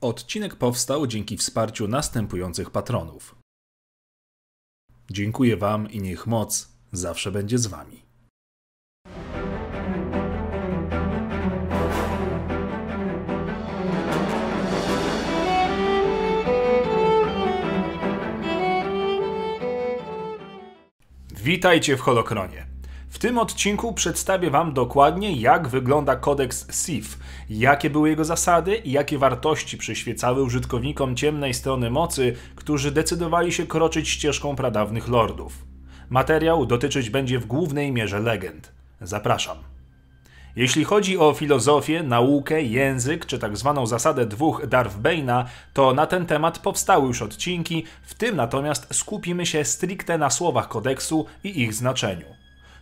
Odcinek powstał dzięki wsparciu następujących patronów. Dziękuję Wam i niech moc zawsze będzie z Wami. Witajcie w Holokronie. W tym odcinku przedstawię Wam dokładnie, jak wygląda kodeks SIF, jakie były jego zasady i jakie wartości przyświecały użytkownikom ciemnej strony mocy, którzy decydowali się kroczyć ścieżką pradawnych lordów. Materiał dotyczyć będzie w głównej mierze legend. Zapraszam. Jeśli chodzi o filozofię, naukę, język czy tak zwaną zasadę dwóch Darthbane'a, to na ten temat powstały już odcinki, w tym natomiast skupimy się stricte na słowach kodeksu i ich znaczeniu.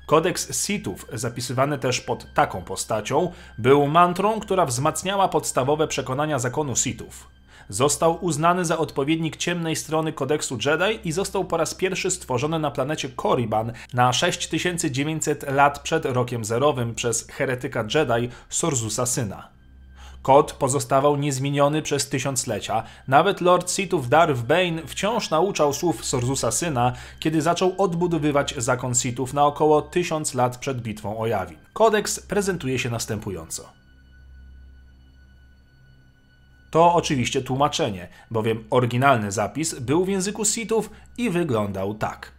Kodeks Sithów, zapisywany też pod taką postacią, był mantrą, która wzmacniała podstawowe przekonania zakonu Sithów. Został uznany za odpowiednik ciemnej strony kodeksu Jedi i został po raz pierwszy stworzony na planecie Korriban na 6900 lat przed rokiem zerowym przez heretyka Jedi Sorzusa Syna. Kod pozostawał niezmieniony przez tysiąclecia. Nawet Lord Sithów Darth Bane wciąż nauczał słów Sorzusa Syna, kiedy zaczął odbudowywać zakon Sithów na około tysiąc lat przed bitwą o Yavin. Kodeks prezentuje się następująco. To oczywiście tłumaczenie, bowiem oryginalny zapis był w języku Sithów i wyglądał tak.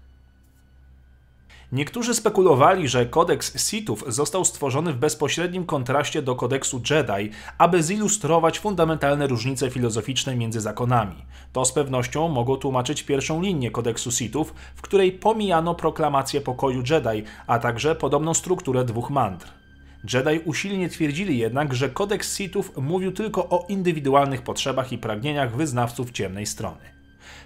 Niektórzy spekulowali, że kodeks Sithów został stworzony w bezpośrednim kontraście do kodeksu Jedi, aby zilustrować fundamentalne różnice filozoficzne między zakonami. To z pewnością mogło tłumaczyć pierwszą linię kodeksu Sithów, w której pomijano proklamację pokoju Jedi, a także podobną strukturę dwóch mantr. Jedi usilnie twierdzili jednak, że kodeks Sithów mówił tylko o indywidualnych potrzebach i pragnieniach wyznawców ciemnej strony.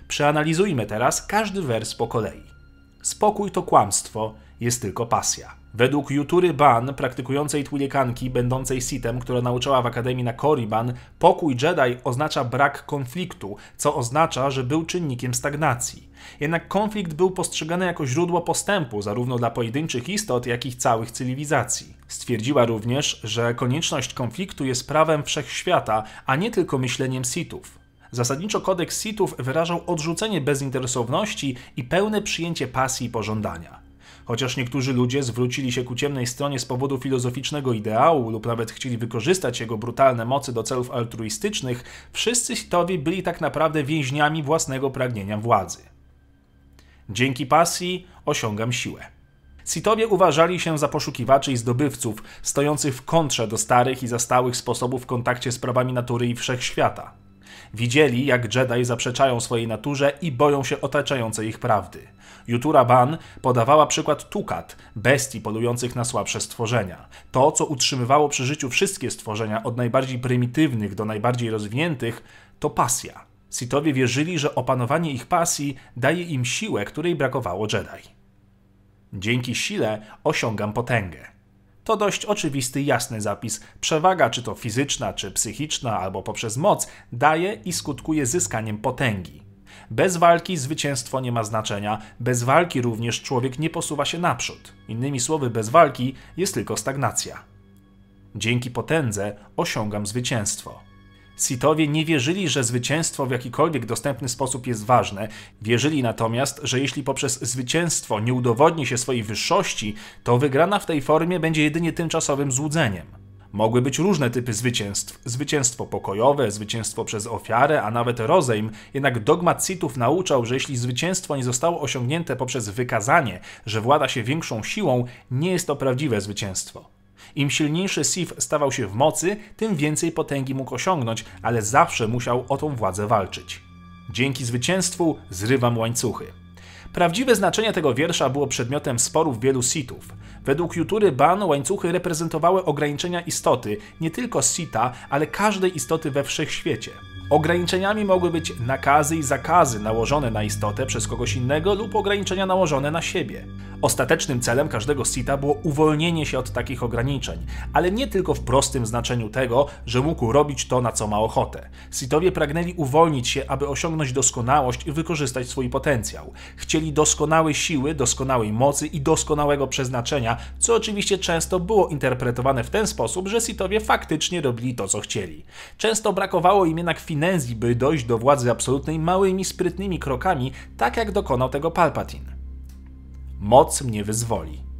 Przeanalizujmy teraz każdy wers po kolei. Spokój to kłamstwo, jest tylko pasja. Według Jutury Ban, praktykującej twilikanki, będącej sitem, która nauczała w Akademii na Korriban, pokój Jedi oznacza brak konfliktu, co oznacza, że był czynnikiem stagnacji. Jednak konflikt był postrzegany jako źródło postępu, zarówno dla pojedynczych istot, jak i całych cywilizacji. Stwierdziła również, że konieczność konfliktu jest prawem wszechświata, a nie tylko myśleniem sitów. Zasadniczo kodeks Sithów wyrażał odrzucenie bezinteresowności i pełne przyjęcie pasji i pożądania. Chociaż niektórzy ludzie zwrócili się ku ciemnej stronie z powodu filozoficznego ideału lub nawet chcieli wykorzystać jego brutalne mocy do celów altruistycznych, wszyscy Sithowie byli tak naprawdę więźniami własnego pragnienia władzy. Dzięki pasji osiągam siłę. Sithowie uważali się za poszukiwaczy i zdobywców, stojących w kontrze do starych i zastałych sposobów w kontakcie z prawami natury i wszechświata. Widzieli, jak Jedi zaprzeczają swojej naturze i boją się otaczającej ich prawdy. Jutura Ban podawała przykład Tukat, bestii polujących na słabsze stworzenia. To, co utrzymywało przy życiu wszystkie stworzenia, od najbardziej prymitywnych do najbardziej rozwiniętych, to pasja. Sithowie wierzyli, że opanowanie ich pasji daje im siłę, której brakowało Jedi. Dzięki sile osiągam potęgę. To dość oczywisty, jasny zapis. Przewaga, czy to fizyczna, czy psychiczna, albo poprzez moc, daje i skutkuje zyskaniem potęgi. Bez walki zwycięstwo nie ma znaczenia, bez walki również człowiek nie posuwa się naprzód. Innymi słowy, bez walki jest tylko stagnacja. Dzięki potędze osiągam zwycięstwo. Sithowie nie wierzyli, że zwycięstwo w jakikolwiek dostępny sposób jest ważne. Wierzyli natomiast, że jeśli poprzez zwycięstwo nie udowodni się swojej wyższości, to wygrana w tej formie będzie jedynie tymczasowym złudzeniem. Mogły być różne typy zwycięstw. Zwycięstwo pokojowe, zwycięstwo przez ofiarę, a nawet rozejm. Jednak dogmat Sithów nauczał, że jeśli zwycięstwo nie zostało osiągnięte poprzez wykazanie, że włada się większą siłą, nie jest to prawdziwe zwycięstwo. Im silniejszy Sith stawał się w mocy, tym więcej potęgi mógł osiągnąć, ale zawsze musiał o tą władzę walczyć. Dzięki zwycięstwu zrywam łańcuchy. Prawdziwe znaczenie tego wiersza było przedmiotem sporów wielu Sithów. Według Jutury Ban łańcuchy reprezentowały ograniczenia istoty, nie tylko Sita, ale każdej istoty we wszechświecie. Ograniczeniami mogły być nakazy i zakazy nałożone na istotę przez kogoś innego lub ograniczenia nałożone na siebie. Ostatecznym celem każdego Sita było uwolnienie się od takich ograniczeń, ale nie tylko w prostym znaczeniu tego, że mógł robić to, na co ma ochotę. Sithowie pragnęli uwolnić się, aby osiągnąć doskonałość i wykorzystać swój potencjał. Chcieli doskonałej siły, doskonałej mocy i doskonałego przeznaczenia, co oczywiście często było interpretowane w ten sposób, że Sithowie faktycznie robili to, co chcieli. Często brakowało im jednak finalnie nędzi, by dojść do władzy absolutnej małymi, sprytnymi krokami, tak jak dokonał tego Palpatine. Moc mnie wyzwoli.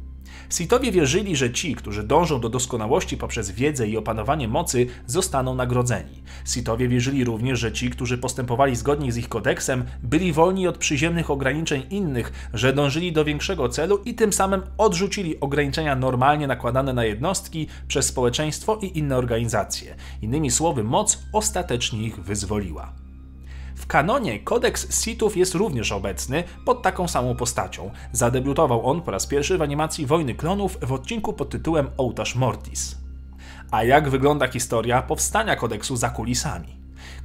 Sithowie wierzyli, że ci, którzy dążą do doskonałości poprzez wiedzę i opanowanie mocy, zostaną nagrodzeni. Sithowie wierzyli również, że ci, którzy postępowali zgodnie z ich kodeksem, byli wolni od przyziemnych ograniczeń innych, że dążyli do większego celu i tym samym odrzucili ograniczenia normalnie nakładane na jednostki przez społeczeństwo i inne organizacje. Innymi słowy, moc ostatecznie ich wyzwoliła. W kanonie kodeks Sithów jest również obecny pod taką samą postacią. Zadebiutował on po raz pierwszy w animacji Wojny Klonów w odcinku pod tytułem Ołtarz Mortis. A jak wygląda historia powstania kodeksu za kulisami?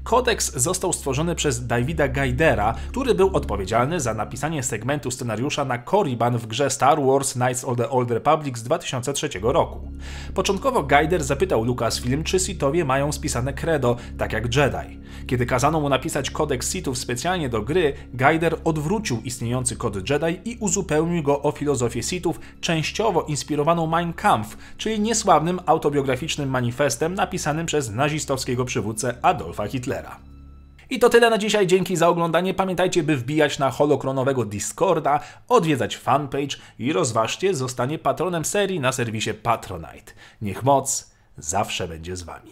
Kodeks został stworzony przez Davida Gaidera, który był odpowiedzialny za napisanie segmentu scenariusza na Korriban w grze Star Wars Knights of the Old Republic z 2003 roku. Początkowo Gaider zapytał Lucasfilm, czy Sithowie mają spisane credo, tak jak Jedi. Kiedy kazano mu napisać kodeks Sithów specjalnie do gry, Gaider odwrócił istniejący kod Jedi i uzupełnił go o filozofię Sithów, częściowo inspirowaną Mein Kampf, czyli niesławnym autobiograficznym manifestem napisanym przez nazistowskiego przywódcę Adolfa Hitlera. I to tyle na dzisiaj. Dzięki za oglądanie. Pamiętajcie, by wbijać na holokronowego Discorda, odwiedzać fanpage i rozważcie zostanie patronem serii na serwisie Patronite. Niech moc zawsze będzie z Wami.